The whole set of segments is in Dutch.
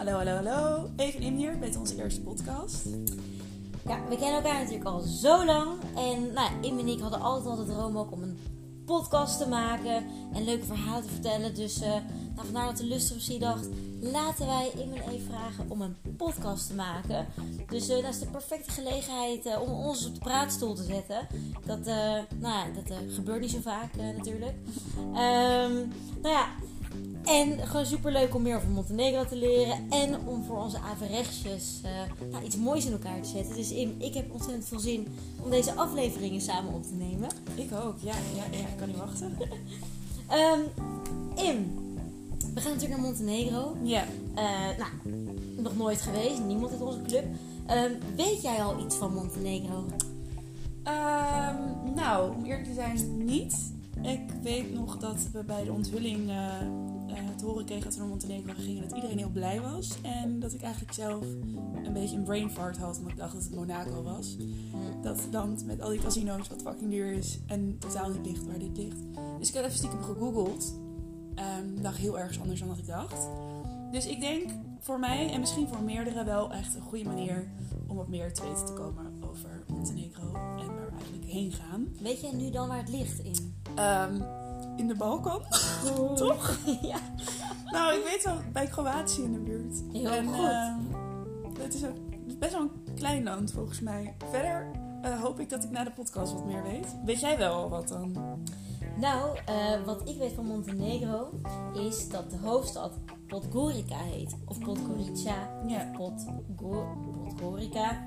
Hallo, hallo, hallo. Even in hier met onze eerste podcast. Ja, we kennen elkaar natuurlijk al zo lang. En nou, Im en ik hadden altijd al de droom ook om een podcast te maken en leuke verhalen te vertellen. Dus uh, nou, vandaar dat de Lustrosy dacht, laten wij Im en Eve vragen om een podcast te maken. Dus uh, dat is de perfecte gelegenheid uh, om ons op de praatstoel te zetten. Dat, nou, dat gebeurt niet zo vaak natuurlijk. Um, nou ja, en gewoon super leuk om meer over Montenegro te leren. En om voor onze averechtjes uh, nou, iets moois in elkaar te zetten. Dus Im, ik heb ontzettend veel zin om deze afleveringen samen op te nemen. Ik ook, ja, ja, ja ik kan niet wachten. um, Im, we gaan natuurlijk naar Montenegro. Ja. Uh, nou, nog nooit geweest, niemand uit onze club. Um, weet jij al iets van Montenegro? Um, nou, om eerlijk te zijn, niet. Ik weet nog dat we bij de onthulling uh, te horen kregen dat we naar Montenegro gingen. Dat iedereen heel blij was. En dat ik eigenlijk zelf een beetje een brain fart had. Omdat ik dacht dat het Monaco was. Dat land met al die casino's wat fucking duur is. En totaal niet dicht waar dit ligt. Dus ik had even stiekem gegoogeld. Um, dacht heel erg anders dan wat ik dacht. Dus ik denk voor mij en misschien voor meerdere wel echt een goede manier om wat meer te weten te komen over Montenegro en waar we eigenlijk heen gaan. Weet jij nu dan waar het ligt in? Um, in de Balkan, oh. toch? ja. Nou, ik weet wel, bij Kroatië in de buurt. Heel en, goed. Uh, het is ook best wel een klein land volgens mij. Verder uh, hoop ik dat ik na de podcast wat meer weet. Weet jij wel wat dan? Nou, uh, wat ik weet van Montenegro is dat de hoofdstad Podgorica heet. Of Podgorica. Ja. Podgo Podgorica.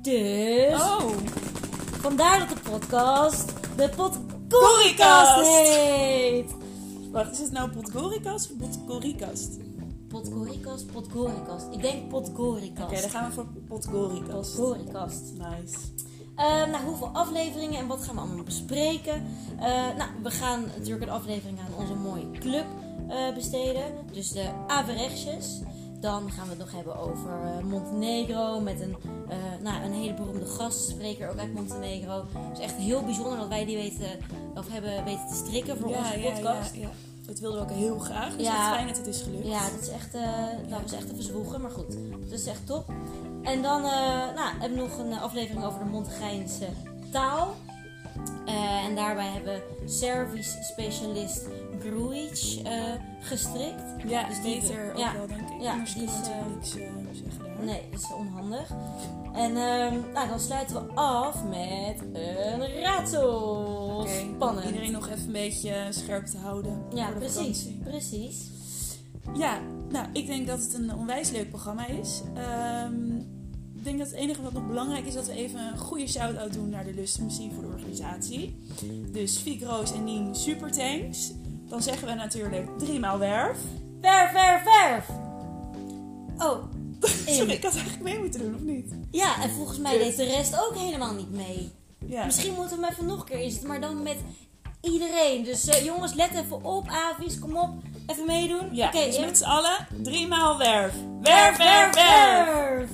Dus. Oh! Vandaar dat de podcast de Podgoricast heet. Wacht, is het nou Podgoricast of Podgoricast? Podgoricast, Podgoricast. Ik denk Podgoricast. Oké, okay, dan gaan we voor Podgoricast. Podgoricast. Nice. Uh, nou, hoeveel afleveringen en wat gaan we allemaal bespreken? Uh, nou, we gaan natuurlijk een aflevering aan onze mooie club uh, besteden. Dus de Averechtjes. Dan gaan we het nog hebben over uh, Montenegro met een, uh, nou, een hele beroemde gastspreker ook uit Montenegro. Het is echt heel bijzonder dat wij die weten, of hebben weten te strikken voor ja, onze ja, podcast. Ja, ja. Dat wilden we ook heel graag. Dus ja. het is fijn dat het is gelukt. Ja, dat is echt, uh, dat was echt even zwoegen, maar goed. Dat is echt top. En dan nou, hebben we nog een aflevering over de Montegrijnse taal. En daarbij hebben we Servisch specialist Gruic uh, gestrikt. Ja, dus beter ook ja, wel, denk ik. Ja, Anders die is, uh, niks zeggen daar. Nee, dat is onhandig. En uh, nou, dan sluiten we af met een raadsel. Okay, Spannend. Iedereen nog even een beetje scherp te houden. Ja, precies. Vakantie. Precies. Ja, nou, ik denk dat het een onwijs leuk programma is. Um, ik denk dat het enige wat nog belangrijk is, dat we even een goede shout-out doen naar de Lustmusie voor de organisatie. Dus Fiek, Roos en Nien, super thanks. Dan zeggen we natuurlijk driemaal werf. Werf, werf, werf! Oh. Sorry, ik had eigenlijk mee moeten doen, of niet? Ja, en volgens mij deed de rest ook helemaal niet mee. Ja. Misschien moeten we hem even nog een keer inzetten, maar dan met iedereen. Dus uh, jongens, let even op. Avis, kom op. Even meedoen. Ja, okay, dus met z'n allen driemaal werf. Werf, werf, werf! werf.